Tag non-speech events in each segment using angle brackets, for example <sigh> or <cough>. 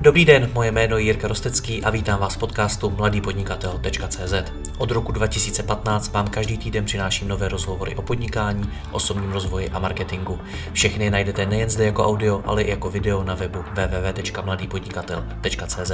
Dobrý den, moje jméno je Jirka Rostecký a vítám vás v podcastu mladýpodnikatel.cz. Od roku 2015 vám každý týden přináším nové rozhovory o podnikání, osobním rozvoji a marketingu. Všechny najdete nejen zde jako audio, ale i jako video na webu www.mladýpodnikatel.cz.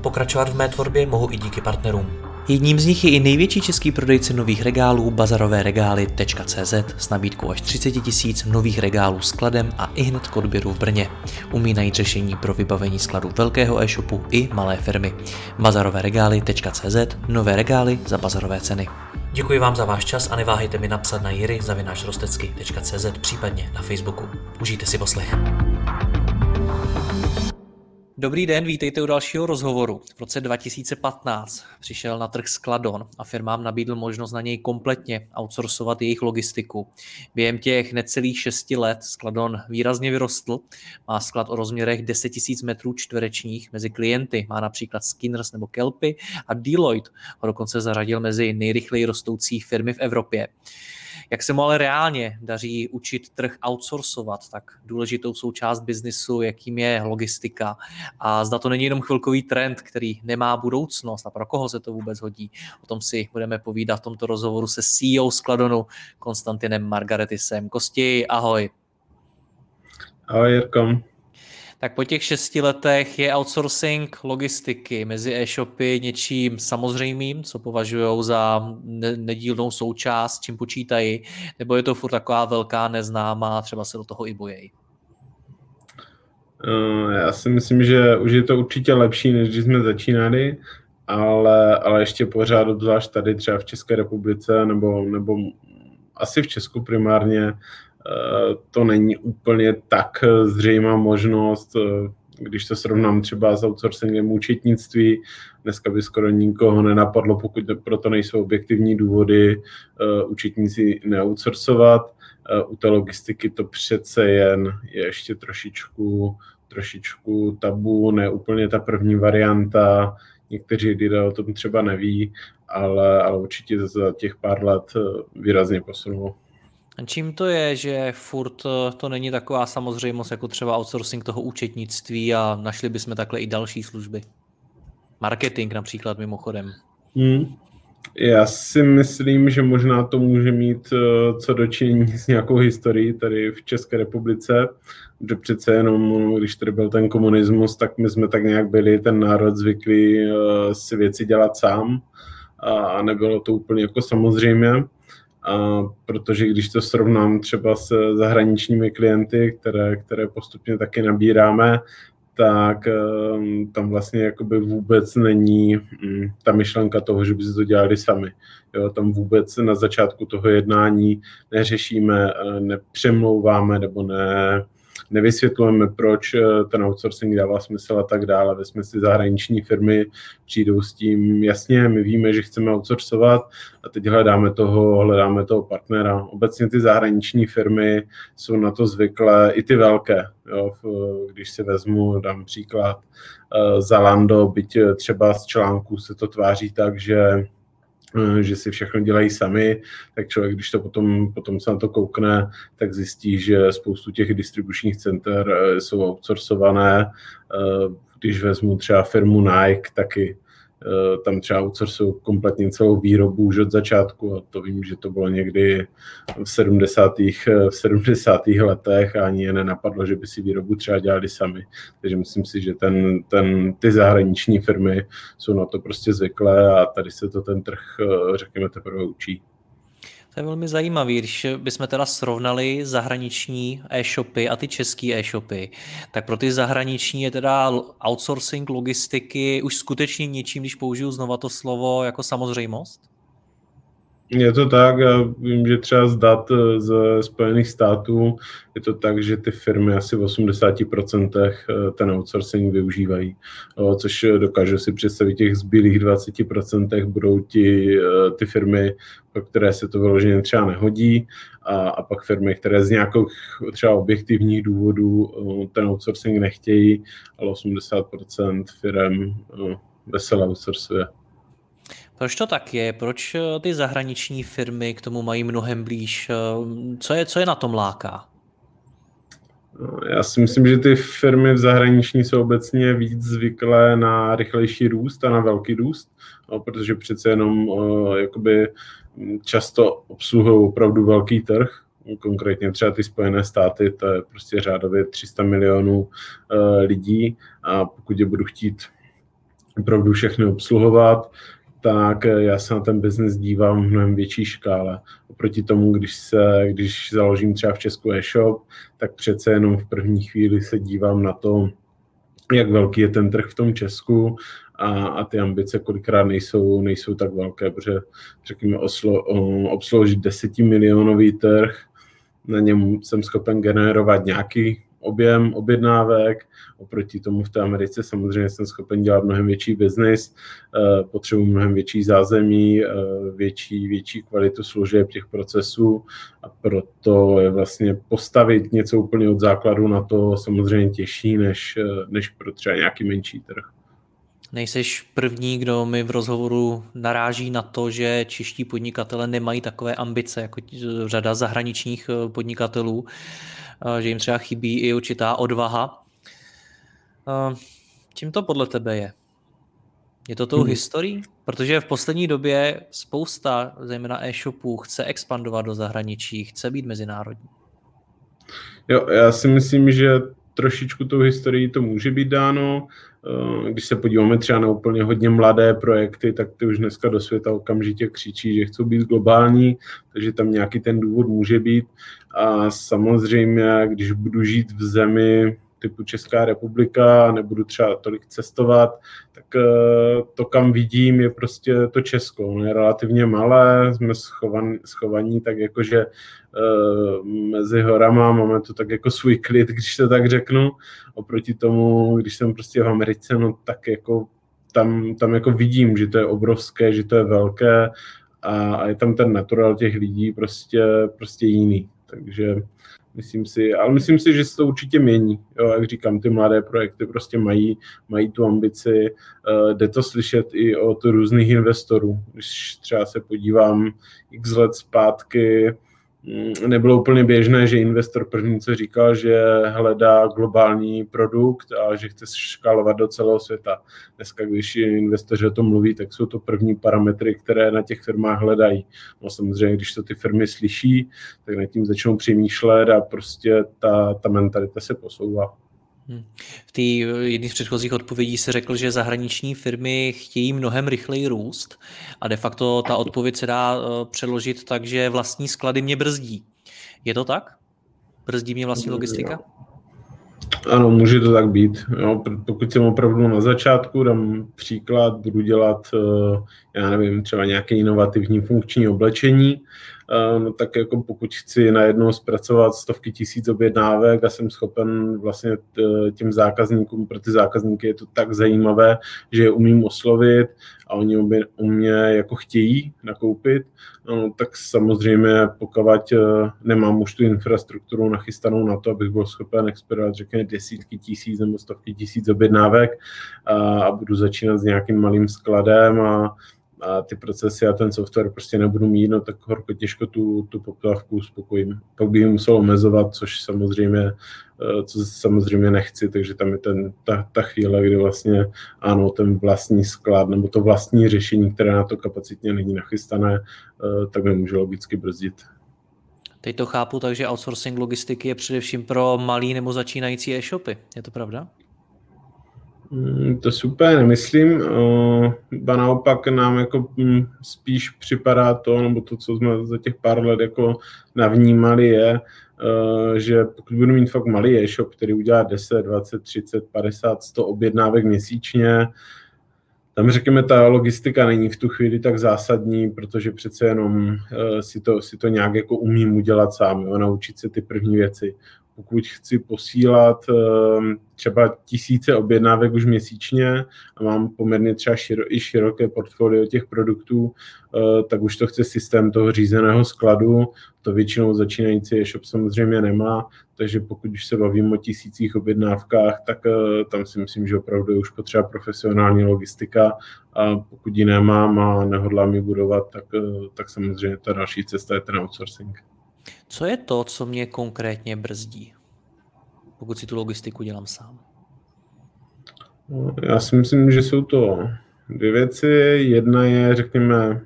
Pokračovat v mé tvorbě mohu i díky partnerům. Jedním z nich je i největší český prodejce nových regálů bazarovéregály.cz s nabídkou až 30 tisíc nových regálů skladem a i hned k odběru v Brně. Umí najít řešení pro vybavení skladu velkého e-shopu i malé firmy. bazarovéregály.cz Nové regály za bazarové ceny. Děkuji vám za váš čas a neváhejte mi napsat na jiry případně na Facebooku. Užijte si poslech. Dobrý den, vítejte u dalšího rozhovoru. V roce 2015 přišel na trh Skladon a firmám nabídl možnost na něj kompletně outsourcovat jejich logistiku. Během těch necelých šesti let Skladon výrazně vyrostl, má sklad o rozměrech 10 000 metrů čtverečních mezi klienty, má například Skinners nebo Kelpy a Deloitte ho dokonce zaradil mezi nejrychleji rostoucí firmy v Evropě. Jak se mu ale reálně daří učit trh outsourcovat, tak důležitou součást biznisu, jakým je logistika. A zda to není jenom chvilkový trend, který nemá budoucnost a pro koho se to vůbec hodí. O tom si budeme povídat v tomto rozhovoru se CEO Skladonu Konstantinem Margaretisem. Kosti, ahoj. Ahoj Jirko tak po těch šesti letech je outsourcing logistiky mezi e-shopy něčím samozřejmým, co považují za nedílnou součást, čím počítají, nebo je to furt taková velká neznámá, třeba se do toho i bojejí? Eh, já si myslím, že už je to určitě lepší, než když jsme začínali, ale, ale ještě pořád, obzvlášť tady třeba v České republice, nebo, nebo asi v Česku primárně, to není úplně tak zřejmá možnost, eh, když to srovnám třeba s outsourcingem účetnictví, dneska by skoro nikoho nenapadlo, pokud proto nejsou objektivní důvody, eh, účetníci neoutsourcovat. U té logistiky to přece jen je ještě trošičku, trošičku tabu, ne úplně ta první varianta, někteří lidé o tom třeba neví, ale, ale určitě za těch pár let výrazně posunulo. Čím to je, že furt eh, to není taková samozřejmost jako třeba outsourcing toho účetnictví a našli bychom takhle i další služby? Marketing například mimochodem. Hmm. Já si myslím, že možná to může mít eh, co dočinění s nějakou historií tady v České republice, že přece jenom, když tady byl ten komunismus, tak my jsme tak nějak byli ten národ zvyklý eh, si věci dělat sám a nebylo to úplně jako samozřejmě. A protože když to srovnám třeba s zahraničními klienty, které, které postupně taky nabíráme, tak um, tam vlastně jakoby vůbec není um, ta myšlenka toho, že by si to dělali sami. Jo, tam vůbec na začátku toho jednání neřešíme, uh, nepřemlouváme nebo ne, nevysvětlujeme, proč eh, ten outsourcing dává smysl a tak dále. Ve smyslu zahraniční firmy přijdou s tím, jasně, my víme, že chceme outsourcovat a teď hledáme toho, hledáme toho partnera. Obecně ty zahraniční firmy jsou na to zvyklé, i ty velké. Jo, když si vezmu, dám příklad, eh, Zalando, byť třeba z článku se to tváří tak, že Eh, že si všechno dělají sami, tak člověk, když to potom, potom se na to koukne, tak zjistí, že spoustu těch distribučních center eh, jsou outsourcované. Eh, když vezmu třeba firmu Nike, taky Eh, tam třeba outsourcují kompletně celou výrobu už od začátku a to vím, že to bylo někdy v 70. V 70. letech a ani je nenapadlo, že by si výrobu třeba dělali sami. Takže myslím si, že ten, ten, ty zahraniční firmy jsou na to prostě zvyklé a tady se to ten trh, eh, řekněme, teprve učí. To je velmi zajímavé, když bychom teda srovnali zahraniční e-shopy a ty české e-shopy, tak pro ty zahraniční je teda outsourcing logistiky už skutečně něčím, když použiju znova to slovo jako samozřejmost? Je to tak, já vím, že třeba z dat eh, ze Spojených států je to tak, že ty firmy asi v 80% eh, ten outsourcing využívají, což dokážu si představit těch zbylých 20% budou ti, eh, ty firmy, pro které se to vyloženě třeba nehodí a, a pak firmy, které z nějakých třeba objektivních důvodů ten outsourcing nechtějí, ale 80% firm veselé outsourcuje. Proč to tak je? Proč eh, ty zahraniční firmy k tomu mají mnohem blíž? Eh, co je, co je na tom láká? Já si myslím, že ty firmy v zahraniční jsou obecně víc zvyklé na rychlejší růst a na velký růst, no, protože přece jenom uh, jakoby často obsluhují opravdu velký trh, konkrétně třeba ty Spojené státy, to je prostě řádově 300 milionů lidí a pokud je budu chtít opravdu všechny obsluhovat, tak já se na ten biznis dívám v mnohem větší škále. Oproti tomu, když, se, když založím třeba v Česku e-shop, tak přece jenom v první chvíli se dívám na to, jak velký je ten trh v tom Česku a, a ty ambice kolikrát nejsou, nejsou tak velké, protože řekněme oslo, obsloužit desetimilionový trh, na něm jsem schopen generovat nějaký objem objednávek. Oproti tomu v té Americe samozřejmě jsem schopen dělat mnohem větší biznis, eh, potřebuji mnohem větší zázemí, eh, větší, větší kvalitu služeb těch procesů a proto je vlastně postavit něco úplně od základu na to samozřejmě těžší, než, eh, než pro třeba nějaký menší trh. Nejseš první, kdo mi v rozhovoru naráží na to, že čeští podnikatele nemají takové ambice jako řada zahraničních podnikatelů že jim třeba chybí i určitá odvaha. Čím to podle tebe je? Je to tou hmm. historií? Protože v poslední době spousta, zejména e-shopů, chce expandovat do zahraničí, chce být mezinárodní. Jo, já si myslím, že trošičku tou historií to může být dáno. Když se podíváme třeba na úplně hodně mladé projekty, tak ty už dneska do světa okamžitě křičí, že chcou být globální, takže tam nějaký ten důvod může být. A samozřejmě, když budu žít v zemi typu Česká republika, nebudu třeba tolik cestovat, tak eh, to, kam vidím, je prostě to Česko. Ono je relativně malé, jsme schovaní, schovaní tak jakože uh, mezi horama, máme to tak jako svůj klid, když to tak řeknu. Oproti tomu, když jsem prostě v Americe, no tak jako tam, tam jako vidím, že to je obrovské, že to je velké a, a je tam ten natural těch lidí prostě, prostě jiný. Takže myslím si, ale myslím si, že se to určitě mění. Jo, jak říkám, ty mladé projekty prostě mají, mají tu ambici. Uh, jde to slyšet i od různých investorů. Když třeba se podívám x let zpátky, nebylo úplně běžné, že investor první, co říkal, že hledá globální produkt a že chce škálovat do celého světa. Dneska, když investoři o tom mluví, tak jsou to první parametry, které na těch firmách hledají. No samozřejmě, když to ty firmy slyší, tak nad tím začnou přemýšlet a prostě ta, ta mentalita se posouvá. Hmm. V té jedné z předchozích odpovědí se řekl, že zahraniční firmy chtějí mnohem rychleji růst a de facto ta odpověď se dá eh, přeložit tak, že vlastní sklady mě brzdí. Je to tak? Brzdí mě vlastní logistika? Ano, může to tak být. Jo, pokud jsem opravdu na začátku, dám příklad, budu dělat, eh, já nevím, třeba nějaké inovativní funkční oblečení, Eh, no tak jako pokud chci najednou zpracovat stovky tisíc objednávek a jsem schopen vlastně těm zákazníkům, pro ty zákazníky je to tak zajímavé, že je umím oslovit a oni u mě jako chtějí nakoupit, no, tak samozřejmě pokud eh, nemám už tu infrastrukturu nachystanou na to, abych byl schopen expedovat řekněme desítky tisíc nebo stovky tisíc objednávek a, a budu začínat s nějakým malým skladem a a ty procesy a ten software prostě nebudu mít, no tak horko těžko tu, tu poptávku uspokojím. Pak bych musel omezovat, což samozřejmě, eh, co samozřejmě nechci, takže tam je ten, ta, ta chvíle, kdy vlastně ano, ten vlastní sklad nebo to vlastní řešení, které na to kapacitně není nachystané, eh, tak nemůže logicky brzdit. Teď to chápu, takže outsourcing logistiky je především pro malý nebo začínající e-shopy. Je to pravda? Mm, to super nemyslím. Ba naopak nám jako mm, spíš připadá to, nebo to, co jsme za těch pár let jako navnímali, je, že pokud budu mít fakt malý e-shop, který udělá 10, 20, 30, 50, 100 objednávek měsíčně, tam řekněme, ta logistika není v tu chvíli tak zásadní, protože přece jenom si to, si to nějak jako umím udělat sám, jo, naučit se ty první věci pokud chci posílat ehm, třeba tisíce objednávek už měsíčně a mám poměrně třeba širo, i široké portfolio těch produktů, eh, tak už to chce systém toho řízeného skladu. To většinou začínající e-shop samozřejmě nemá, takže pokud už se bavím o tisících objednávkách, tak eh, tam si myslím, že opravdu je už potřeba profesionální logistika a pokud ji nemám a nehodlám ji budovat, tak, eh, tak samozřejmě ta další cesta je ten outsourcing. Co je to, co mě konkrétně brzdí? pokud si tu logistiku dělám sám? Já si myslím, že jsou to dvě věci. Jedna je, řekněme,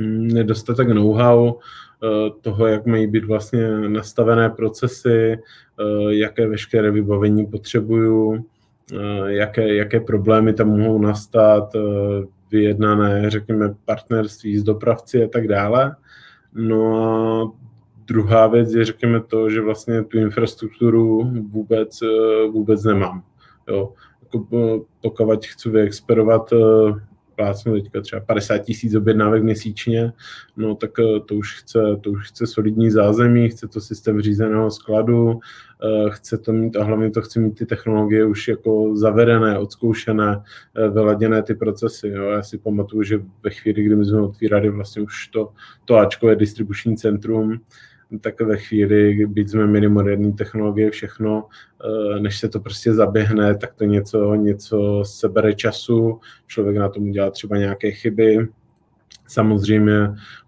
mm, nedostatek know-how eh, toho, jak mají být vlastně nastavené procesy, eh, jaké veškeré vybavení potřebuju, eh, jaké, jaké problémy tam mohou nastat, vyjednané, řekněme, partnerství s dopravci a tak dále. No a druhá věc je, řekněme, to, že vlastně tu infrastrukturu vůbec, vůbec nemám. Jo pokud chci vyexperovat plácnu teďka třeba 50 tisíc objednávek měsíčně, no tak eh, to už chce, to už chce solidní zázemí, chce to systém řízeného skladu, eh, chce to mít a hlavně to chce mít ty technologie už jako zavedené, odzkoušené, eh, vyladěné ty procesy. Jo. Já si pamatuju, že ve chvíli, kdy my jsme otvírali vlastně už to, to Ačko je distribuční centrum, tak ve chvíli, byť jsme měli moderní technologie, všechno, eh, než se to prostě zaběhne, tak to něco, něco sebere času, člověk na tom udělá třeba nějaké chyby, Samozřejmě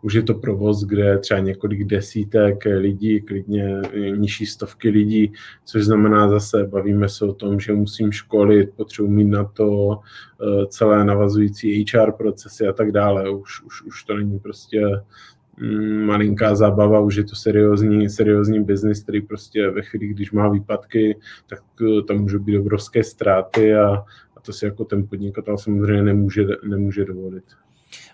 už je to provoz, kde třeba několik desítek lidí, klidně nižší stovky lidí, což znamená zase, bavíme se o tom, že musím školit, potřebuji mít na to eh, celé navazující HR procesy a tak dále. Už, už, už to není prostě malinká zábava, už je to seriózní, seriózní biznis, který prostě ve chvíli, když má výpadky, tak eh, tam můžou být obrovské ztráty a, a to si jako ten podnikatel samozřejmě nemůže, nemůže dovolit.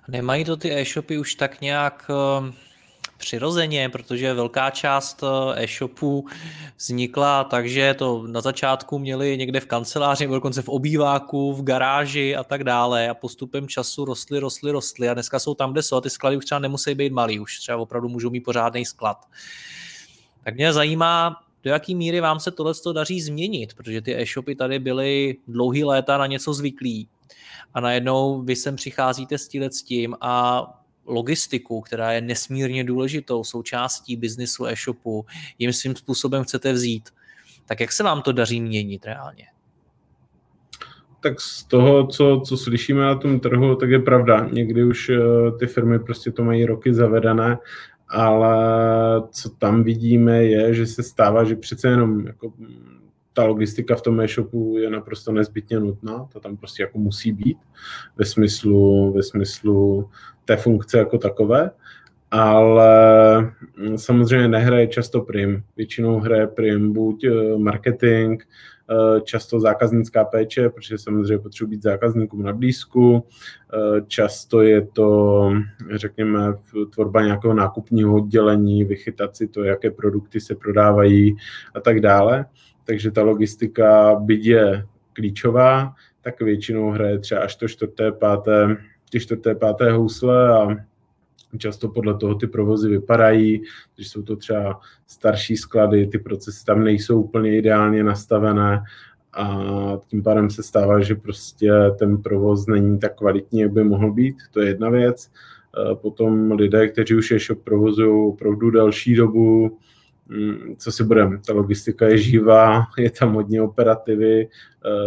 Nemají to ty e-shopy už tak nějak uh přirozeně, protože velká část eh, e-shopů vznikla takže to na začátku měli někde v kanceláři, nebo dokonce v obýváku, v garáži a tak dále. A postupem času rostly, rostly, rostly. A dneska jsou tam, kde jsou. A ty sklady už třeba nemusí být malý, už třeba opravdu můžou mít pořádný sklad. Tak mě zajímá, do jaký míry vám se tohle daří změnit, protože ty e-shopy tady byly dlouhý léta na něco zvyklí a najednou vy sem přicházíte s tím. A logistiku, která je nesmírně důležitou součástí biznisu e-shopu, jim svým způsobem chcete vzít, tak jak se vám to daří měnit reálně? Tak z toho, co, co slyšíme na tom trhu, tak je pravda. Někdy už eh, ty firmy prostě to mají roky zavedené, ale co tam vidíme je, že se stává, že přece jenom jako ta logistika v tom e-shopu je naprosto nezbytně nutná, to tam prostě jako musí být ve smyslu, ve smyslu té funkce jako takové, ale mm, samozřejmě nehraje často prim. Většinou hraje prim buď eh, marketing, eh, často zákaznická péče, protože samozřejmě potřebuji být zákazníkům na blízku, eh, často je to, řekněme, tvorba nějakého nákupního oddělení, vychytat si to, jaké produkty se prodávají a tak dále. Takže ta logistika, byť je klíčová, tak většinou hraje třeba až to čtvrté, páté ty čtvrté, páté housle a často podle toho ty provozy vypadají, když jsou to třeba starší sklady, ty procesy tam nejsou úplně ideálně nastavené a tím pádem se stává, že prostě ten provoz není tak kvalitní, jak by mohl být, to je jedna věc. Potom lidé, kteří už je shop provozují opravdu další dobu, co si budeme, ta logistika je živá, je tam hodně operativy,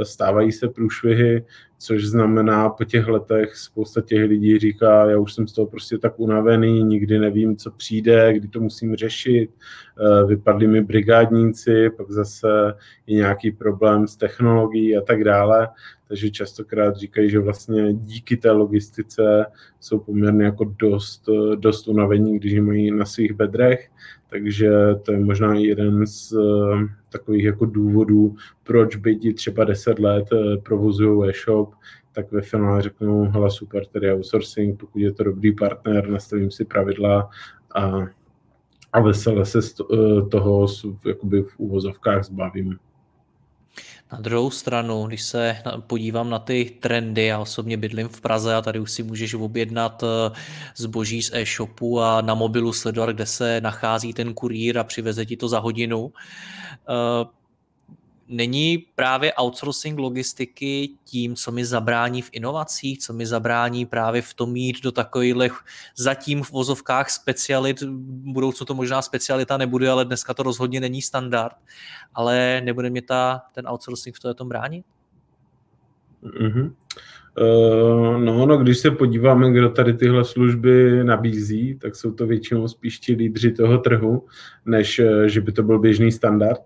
stávají se průšvihy, což znamená po těch letech spousta těch lidí říká, já už jsem z toho prostě tak unavený, nikdy nevím, co přijde, kdy to musím řešit, eh, vypadli mi brigádníci, pak zase je nějaký problém s technologií a tak dále, takže častokrát říkají, že vlastně díky té logistice jsou poměrně jako dost, dost unavení, když mají na svých bedrech, takže to je možná jeden z eh, takových jako důvodů, proč by třeba 10 let eh, provozují e-shop, tak ve finále řeknou, hele super, tady outsourcing, pokud je to dobrý partner, nastavím si pravidla a, a vesele se z eh, toho jakoby v úvozovkách zbavím. Na druhou stranu, když se podívám na ty trendy, já osobně bydlím v Praze a tady už si můžeš objednat eh, zboží z e-shopu a na mobilu sledovat, kde se nachází ten kurýr a přiveze ti to za hodinu není právě outsourcing logistiky tím, co mi zabrání v inovacích, co mi zabrání právě v tom mít do takových zatím v vozovkách specialit, budoucnu to možná specialita nebude, ale dneska to rozhodně není standard, ale nebude mě ta, ten outsourcing v tom bránit? Mm-hmm. No, no, když se podíváme, kdo tady tyhle služby nabízí, tak jsou to většinou spíš ti lídři toho trhu, než eh, že by to byl běžný standard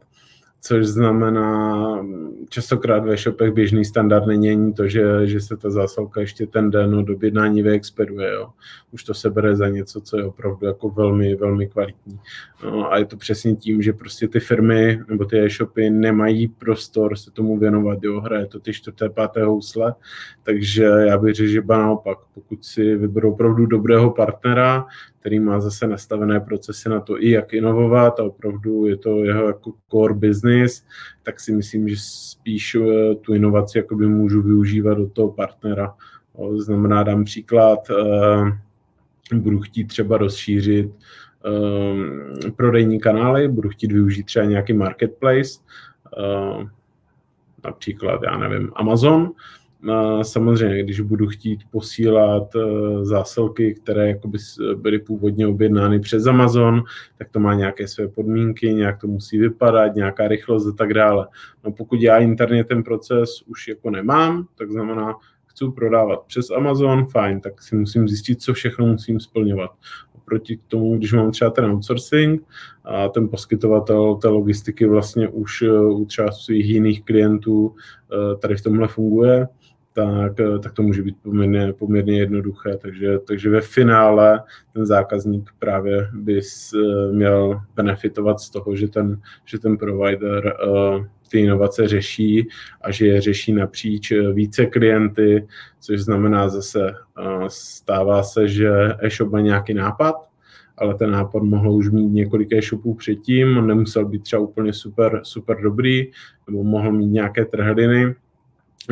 což znamená, častokrát ve shopech běžný standard není to, že, že se ta zásilka ještě ten den od objednání vyexpeduje. Jo. Už to se bere za něco, co je opravdu jako velmi, velmi kvalitní. No, a je to přesně tím, že prostě ty firmy nebo ty e-shopy nemají prostor se tomu věnovat. Jo. Hraje to ty čtvrté, páté housle, takže já bych řekl, že ba naopak, pokud si vyberou opravdu dobrého partnera, který má zase nastavené procesy na to i jak inovovat a opravdu je to jeho jako core business, tak si myslím, že spíš eh, tu inovaci jakoby můžu využívat do toho partnera. Znamená, dám příklad, eh, budu chtít třeba rozšířit eh, prodejní kanály, budu chtít využít třeba nějaký marketplace, například, já nevím, Amazon, Samozřejmě, když budu chtít posílat eh, zásilky, které jakoby byly původně objednány přes Amazon, tak to má nějaké své podmínky, nějak to musí vypadat, nějaká rychlost a tak dále. No pokud já interně ten proces už jako nemám, tak znamená, chci prodávat přes Amazon, fajn, tak si musím zjistit, co všechno musím splňovat. Oproti tomu, když mám třeba ten outsourcing a ten poskytovatel té logistiky vlastně už eh, u třeba svých jiných klientů eh, tady v tomhle funguje, tak, eh, tak to může být poměrně, poměrně jednoduché. Takže, takže ve finále ten zákazník právě by eh, měl benefitovat z toho, že ten, že ten provider uh, ty inovace řeší a že je řeší napříč více klienty, což znamená zase, stává se, že e-shop má nějaký nápad, ale ten nápad mohl už mít několik e-shopů předtím, nemusel být třeba úplně super, super dobrý, nebo mohl mít nějaké trhliny,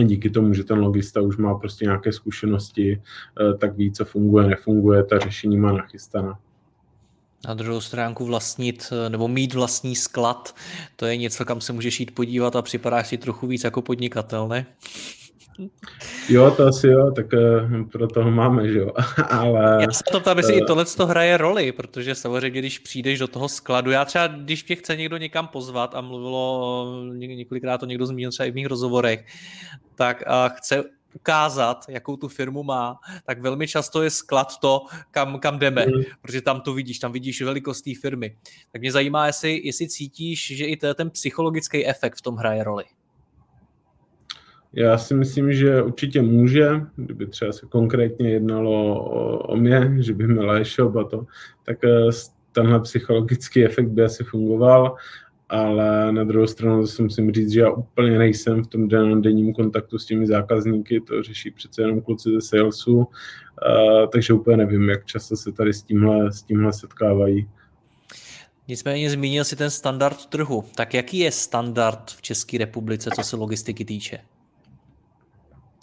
díky tomu, že ten logista už má prostě nějaké zkušenosti, eh, tak ví, co funguje, nefunguje, ta řešení má nachystaná. Na druhou stránku vlastnit eh, nebo mít vlastní sklad, to je něco, kam se můžeš jít podívat a připadáš si trochu víc jako podnikatel, ne? Jo, to asi jo, tak uh, pro toho máme, že jo. <laughs> Ale, já se to ptám, jestli uh, i tohle to hraje roli, protože samozřejmě, když přijdeš do toho skladu, já třeba, když mě chce někdo někam pozvat a mluvilo, několikrát to někdo zmínil třeba i v mých rozhovorech, tak uh, chce ukázat, jakou tu firmu má, tak velmi často je sklad to, kam, kam jdeme, mm. protože tam to vidíš, tam vidíš velikost té firmy. Tak mě zajímá, jestli, jestli cítíš, že i ten psychologický efekt v tom hraje roli. Já si myslím, že určitě může, kdyby třeba se konkrétně jednalo o, o mě, že by měla e-shop a to, tak eh, tenhle psychologický efekt by asi fungoval, ale na druhou stranu zase musím říct, že já úplně nejsem v tom denním kontaktu s těmi zákazníky, to řeší přece jenom kluci ze salesu, uh, takže úplně nevím, jak často se tady s tímhle, s tímhle setkávají. Nicméně zmínil si ten standard trhu. Tak jaký je standard v České republice, co se logistiky týče?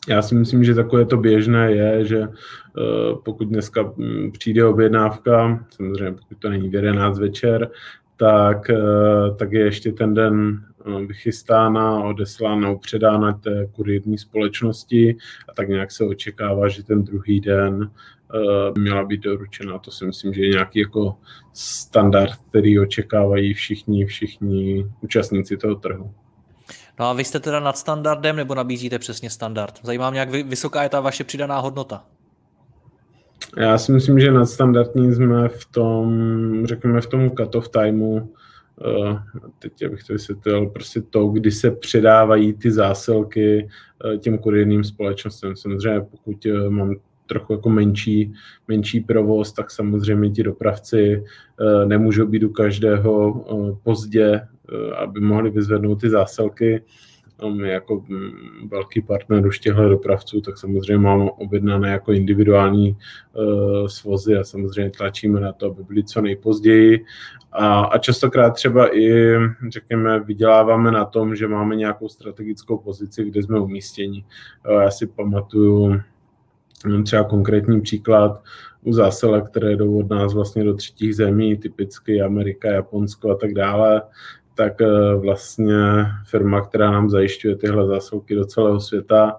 Já si myslím, že takové to běžné je, že uh, pokud dneska mm, přijde objednávka, samozřejmě pokud to není v 11 večer, tak, uh, tak je ještě ten den uh, vychystána, odeslána, upředána té kurierní společnosti a tak nějak se očekává, že ten druhý den měla být doručena. To si myslím, že je nějaký jako standard, který očekávají všichni, všichni účastníci toho trhu. No a vy jste teda nad standardem nebo nabízíte přesně standard? Zajímá mě, jak vysoká je ta vaše přidaná hodnota. Já si myslím, že nadstandardní jsme v tom, řekněme, v tom cut-off timeu, Uh, teď bych to vysvětlil, prostě to, kdy se předávají ty zásilky uh, těm kurierním společnostem. Samozřejmě pokud uh, mám trochu jako menší, menší provoz, tak samozřejmě ti dopravci nemůžou být u každého pozdě Eh, aby mohli vyzvednout ty zásilky. My jako mm, velký partner už těchto dopravců, tak samozřejmě máme objednané jako individuální uh, svozy a samozřejmě tlačíme na to, aby byly co nejpozději. A, a častokrát třeba i, řekněme, vyděláváme na tom, že máme nějakou strategickou pozici, kde jsme umístěni. Já si pamatuju třeba konkrétní příklad u zásilek, které jdou od nás vlastně do třetích zemí, typicky Amerika, Japonsko a tak dále, tak eh, vlastně firma, která nám zajišťuje tyhle zásilky do celého světa,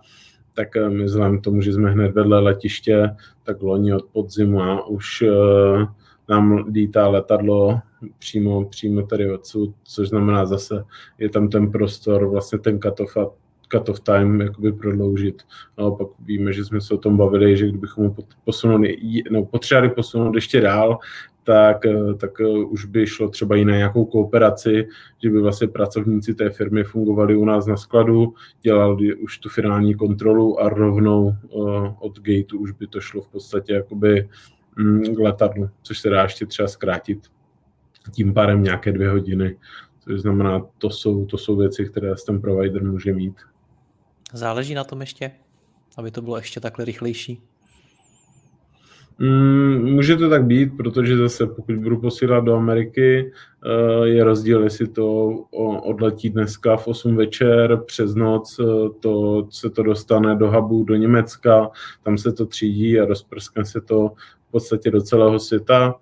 tak eh, my vzhledem tomu, že jsme hned vedle letiště, tak loni od podzimu a už eh, nám lítá letadlo přímo, přímo tady odsud, což znamená zase, je tam ten prostor, vlastně ten katofa cut-off time jakoby prodloužit. No, pak víme, že jsme se o tom bavili, že kdybychom ho posunuli, no, potřebovali posunout ještě dál, tak, eh, tak eh, už by šlo třeba i na nějakou kooperaci, že by vlastně pracovníci té firmy fungovali u nás na skladu, dělali už tu finální kontrolu a rovnou uh, od gateu už by to šlo v podstatě jakoby mm, k letadlu, což se dá ještě třeba zkrátit tím pádem nějaké dvě hodiny. Což znamená, to jsou, to jsou věci, které ten provider může mít. Záleží na tom ještě, aby to bylo ještě takhle rychlejší? Mm, může to tak být, protože zase pokud budu posílat do Ameriky, eh, je rozdíl, jestli to odletí dneska v 8 večer, přes noc eh, to se to dostane do hubu do Německa, tam se to třídí a rozprskne se to v podstatě do celého světa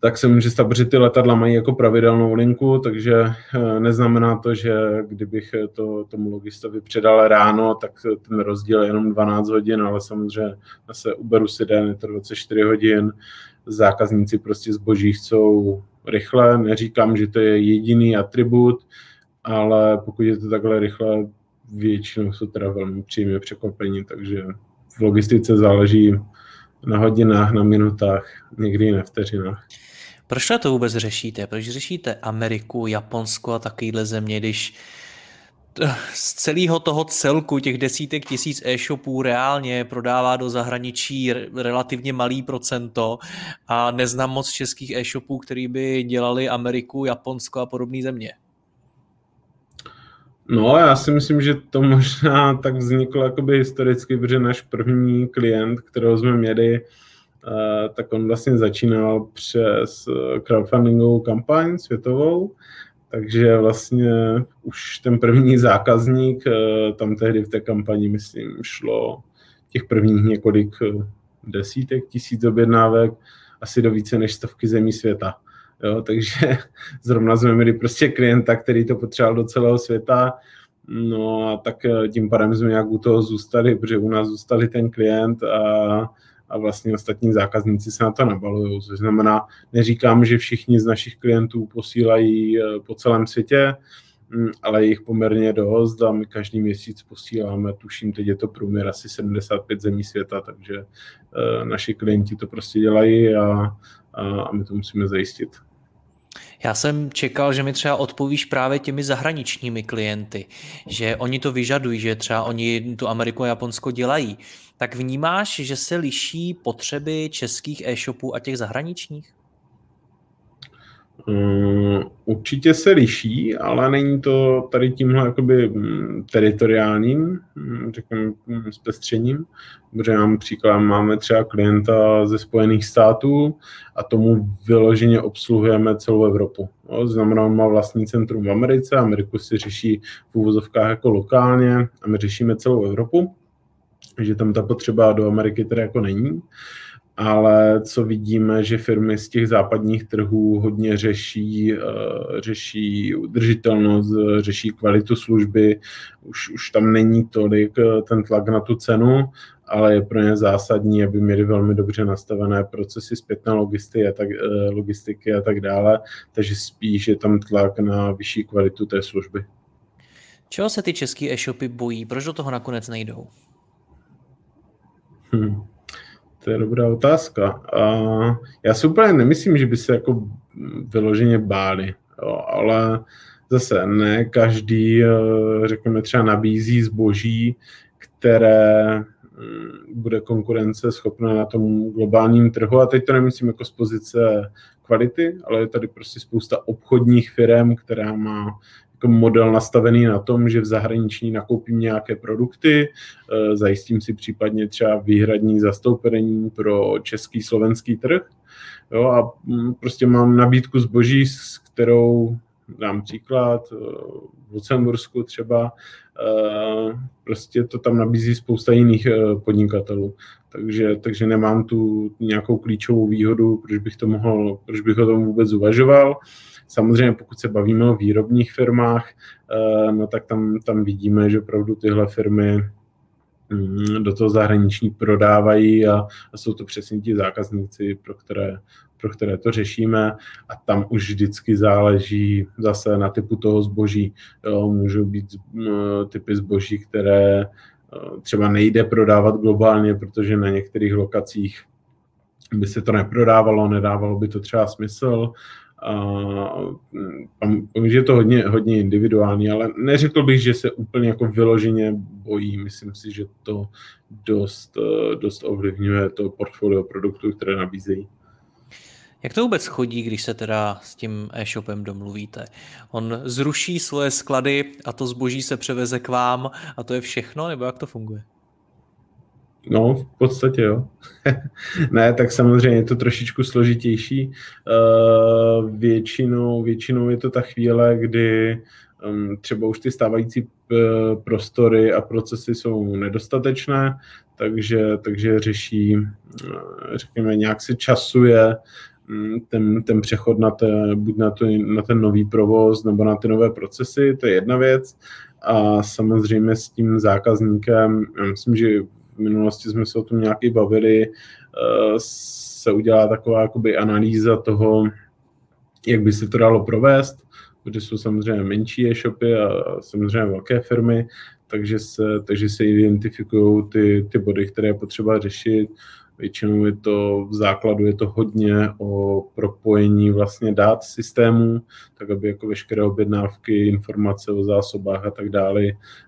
tak se může stát, protože ty letadla mají jako pravidelnou linku, takže eh, neznamená to, že kdybych to tomu logistovi předal ráno, tak ten rozdíl je jenom 12 hodin, ale samozřejmě zase uberu si den, je to 24 hodin, zákazníci prostě zboží chcou rychle, neříkám, že to je jediný atribut, ale pokud je to takhle rychle, většinou jsou teda velmi příjemně překvapení, takže v logistice záleží na hodinách, na minutách, někdy i na vteřinách. Proč to vůbec řešíte? Proč řešíte Ameriku, Japonsko a takovýhle země, když z celého toho celku těch desítek tisíc e-shopů reálně prodává do zahraničí relativně malý procento a neznám moc českých e-shopů, který by dělali Ameriku, Japonsko a podobné země. No, já si myslím, že to možná tak vzniklo jakoby historicky, protože náš první klient, kterého jsme měli, tak on vlastně začínal přes eh, crowdfundingovou kampaň světovou, takže vlastně už ten první zákazník, eh, tam tehdy v té kampani, myslím, šlo těch prvních několik desítek tisíc objednávek asi do více než stovky zemí světa. Jo, takže <laughs> zrovna jsme měli prostě klienta, který to potřeboval do celého světa, no a tak tím pádem jsme nějak u toho zůstali, protože u nás zůstali ten klient a a vlastně ostatní zákazníci se na to nabalují. Což znamená, neříkám, že všichni z našich klientů posílají eh, po celém světě, mm, ale je jich poměrně dost a my každý měsíc posíláme, tuším, teď je to průměr asi 75 zemí světa, takže eh, naši klienti to prostě dělají a, a my to musíme zajistit. Já jsem čekal, že mi třeba odpovíš právě těmi zahraničními klienty, že oni to vyžadují, že třeba oni tu Ameriku a Japonsko dělají. Tak vnímáš, že se liší potřeby českých e-shopů a těch zahraničních? Um, určitě se liší, ale není to tady tímhle jakoby mm, teritoriálním, mm, mm, zpestřením, protože mám příklad, máme třeba klienta ze Spojených států a tomu vyloženě obsluhujeme celou Evropu. No, znamená, on má vlastní centrum v Americe, Ameriku si řeší v úvozovkách jako lokálně a my řešíme celou Evropu, že tam ta potřeba do Ameriky teda jako není ale co vidíme, že firmy z těch západních trhů hodně řeší, uh, řeší udržitelnost, řeší kvalitu služby, už, už tam není tolik uh, ten tlak na tu cenu, ale je pro ně zásadní, aby měli velmi dobře nastavené procesy zpětné logistiky a tak, uh, logistiky a tak dále, takže spíš je tam tlak na vyšší kvalitu té služby. Čeho se ty české e-shopy bojí? Proč do toho nakonec nejdou? Hmm. To je dobrá otázka. A já si úplně nemyslím, že by se jako vyloženě báli, jo, ale zase ne každý, eh, řekněme třeba nabízí zboží, které mm, bude konkurence schopná na tom globálním trhu. A teď to nemyslím jako z pozice kvality, ale je tady prostě spousta obchodních firm, která má model nastavený na tom, že v zahraničí nakoupím nějaké produkty, eh, zajistím si případně třeba výhradní zastoupení pro český, slovenský trh. Jo, a mm, prostě mám nabídku zboží, s kterou dám příklad, eh, v Lucembursku třeba, eh, prostě to tam nabízí spousta jiných podnikatelů. Takže, takže nemám tu nějakou klíčovou výhodu, proč bych to mohl, proč bych o tom vůbec uvažoval. Samozřejmě pokud se bavíme o výrobních firmách, eh, no tak tam, tam vidíme, že opravdu tyhle firmy mm, do toho zahraničí prodávají a, a jsou to přesně ti zákazníci, pro které, pro které to řešíme a tam už vždycky záleží zase na typu toho zboží. Jo, můžou být typy zboží, které třeba nejde prodávat globálně, protože na některých lokacích by se to neprodávalo, nedávalo by to třeba smysl. A je to hodně, hodně individuální, ale neřekl bych, že se úplně jako vyloženě bojí. Myslím si, že to dost, dost ovlivňuje to portfolio produktů, které nabízejí. Jak to vůbec chodí, když se teda s tím e-shopem domluvíte? On zruší svoje sklady a to zboží se převeze k vám a to je všechno, nebo jak to funguje? No, v podstatě jo. <laughs> ne, tak samozřejmě je to trošičku složitější. Uh, většinou, většinou je to ta chvíle, kdy um, třeba už ty stávající uh, prostory a procesy jsou nedostatečné, takže, takže řeší, uh, řekněme, nějak se časuje mm, ten, ten přechod na, te, buď na, to, na ten nový provoz nebo na ty nové procesy, to je jedna věc. A samozřejmě s tím zákazníkem, já myslím, že minulosti jsme se o tom nějaký bavili, eh, se udělá taková jakoby analýza toho, jak by se to dalo provést, protože jsou samozřejmě menší e-shopy a samozřejmě velké firmy, takže se, takže se identifikují ty, ty body, které je potřeba řešit, Většinou je to v základu je to hodně o propojení vlastně dát systému, tak aby jako veškeré objednávky, informace o zásobách a tak dále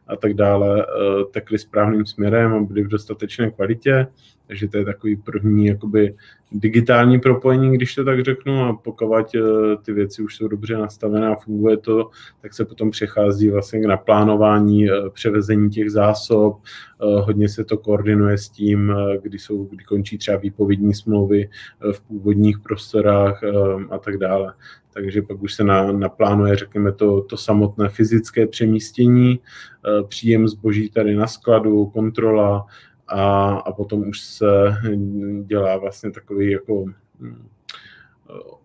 a tak dále eh, tekly správným směrem a byly v dostatečné kvalitě. Takže to je takový první jakoby digitální propojení, když to tak řeknu, a pokud eh, ty věci už jsou dobře nastavené a funguje to, tak se potom přechází vlastně k naplánování eh, převezení těch zásob. Eh, hodně se to koordinuje s tím, kdy, jsou, kdy končí třeba výpovědní smlouvy v původních prostorách a tak dále. Takže pak už se na, naplánuje, řekněme, to, to samotné fyzické přemístění, příjem zboží tady na skladu, kontrola, a, a potom už se dělá vlastně takový jako hm,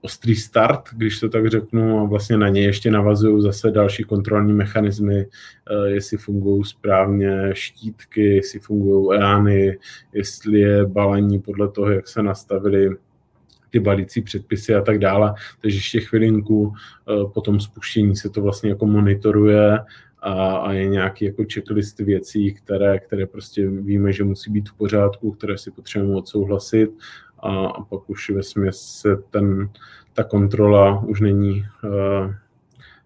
ostrý start, když to tak řeknu, a vlastně na ně ještě navazují zase další kontrolní mechanismy, eh, jestli fungují správně štítky, jestli fungují EANy, jestli je balení podle toho, jak se nastavili ty balící předpisy a tak dále. Takže ještě chvilinku eh, po tom spuštění se to vlastně jako monitoruje a, a je nějaký jako checklist věcí, které, které prostě víme, že musí být v pořádku, které si potřebujeme odsouhlasit. A, a pak už ve se ten, ta kontrola už není uh,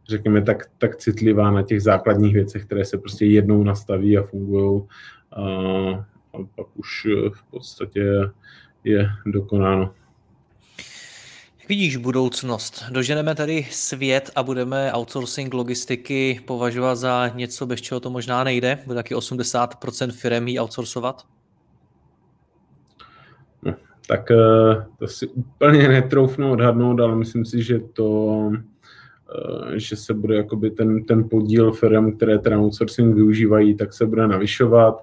řekněme, tak, tak citlivá na těch základních věcech, které se prostě jednou nastaví a fungují. A, a pak už v podstatě je dokonáno vidíš budoucnost? Doženeme tedy svět a budeme outsourcing logistiky považovat za něco, bez čeho to možná nejde? Bude taky 80% firm jí outsourcovat? No, tak eh, to si úplně netroufnu odhadnout, ale myslím si, že to eh, že se bude jakoby ten, ten podíl firm, které ten outsourcing využívají, tak se bude navyšovat.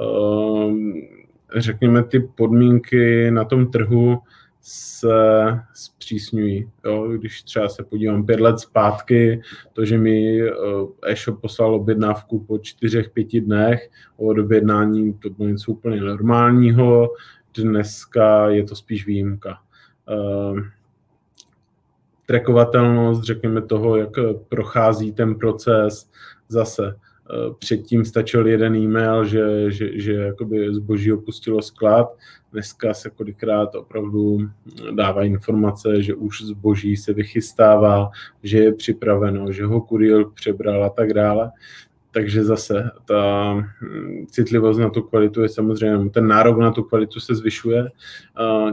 Eh, řekněme, ty podmínky na tom trhu se zpřísňují. Jo? Když třeba se podívám pět let zpátky, to, že mi eh, e-shop poslal objednávku po čtyřech, pěti dnech od objednání, to bylo něco úplně normálního. Dneska je to spíš výjimka. Uh, trackovatelnost, řekněme toho, jak prochází ten proces, zase Eh, předtím stačil jeden e-mail, že, že, že jakoby zboží opustilo sklad. Dneska se kolikrát opravdu dává informace, že už zboží se vychystává, že je připraveno, že ho kurier přebral a tak dále. Takže zase ta hm, citlivost na tu kvalitu je samozřejmě, ten nárok na tu kvalitu se zvyšuje,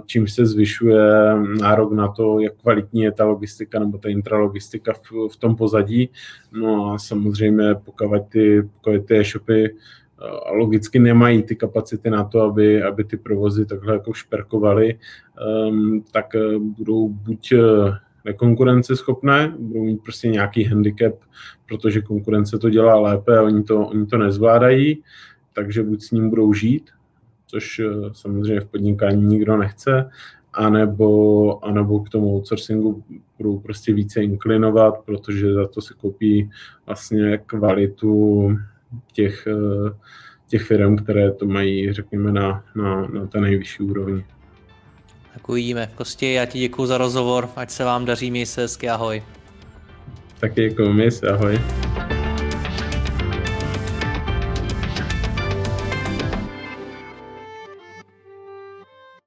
čím se zvyšuje nárok na to, jak kvalitní je ta logistika nebo ta intralogistika v, v tom pozadí. No a samozřejmě pokud ty, pokud ty e-shopy logicky nemají ty kapacity na to, aby, aby ty provozy takhle jako šperkovaly, um, tak e, budou buď e, nekonkurenceschopné, budou mít prostě nějaký handicap, protože konkurence to dělá lépe a oni to, oni to nezvládají, takže buď s ním budou žít, což eh, samozřejmě v podnikání nikdo nechce, anebo, anebo k tomu outsourcingu budou prostě více inklinovat, protože za to si koupí vlastně kvalitu těch, eh, těch firm, které to mají, řekněme, na, na, na té nejvyšší úrovni. Uvidíme. Kosti, já ti děkuji za rozhovor, ať se vám daří, měj se hezky, ahoj. Taky jako my se, ahoj.